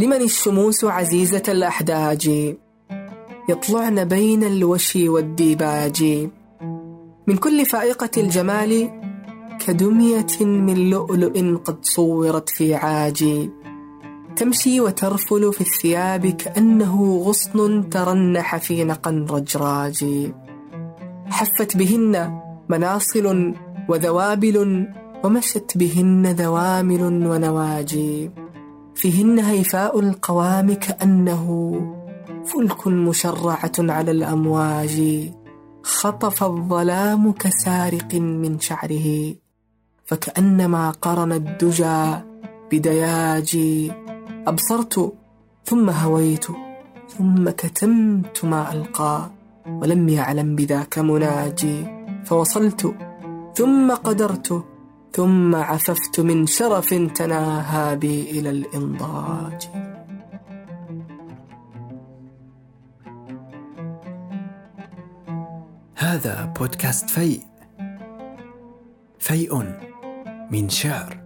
لمن الشموس عزيزة الأحداج. يطلعن بين الوشي والديباج. من كل فائقة الجمال كدمية من لؤلؤ قد صورت في عاج. تمشي وترفل في الثياب كأنه غصن ترنح في نقا رجراج. حفت بهن مناصل وذوابل ومشت بهن ذوامل ونواجي فيهن هيفاء القوام كأنه فلك مشرعة على الأمواج خطف الظلام كسارق من شعره فكأنما قرن الدجى بدياجي أبصرت ثم هويت ثم كتمت ما ألقى ولم يعلم بذاك مناجي فوصلت ثم قدرت ثم عففت من شرف تناهى بي إلى الإنضاج. هذا بودكاست فيء. فيء من شعر.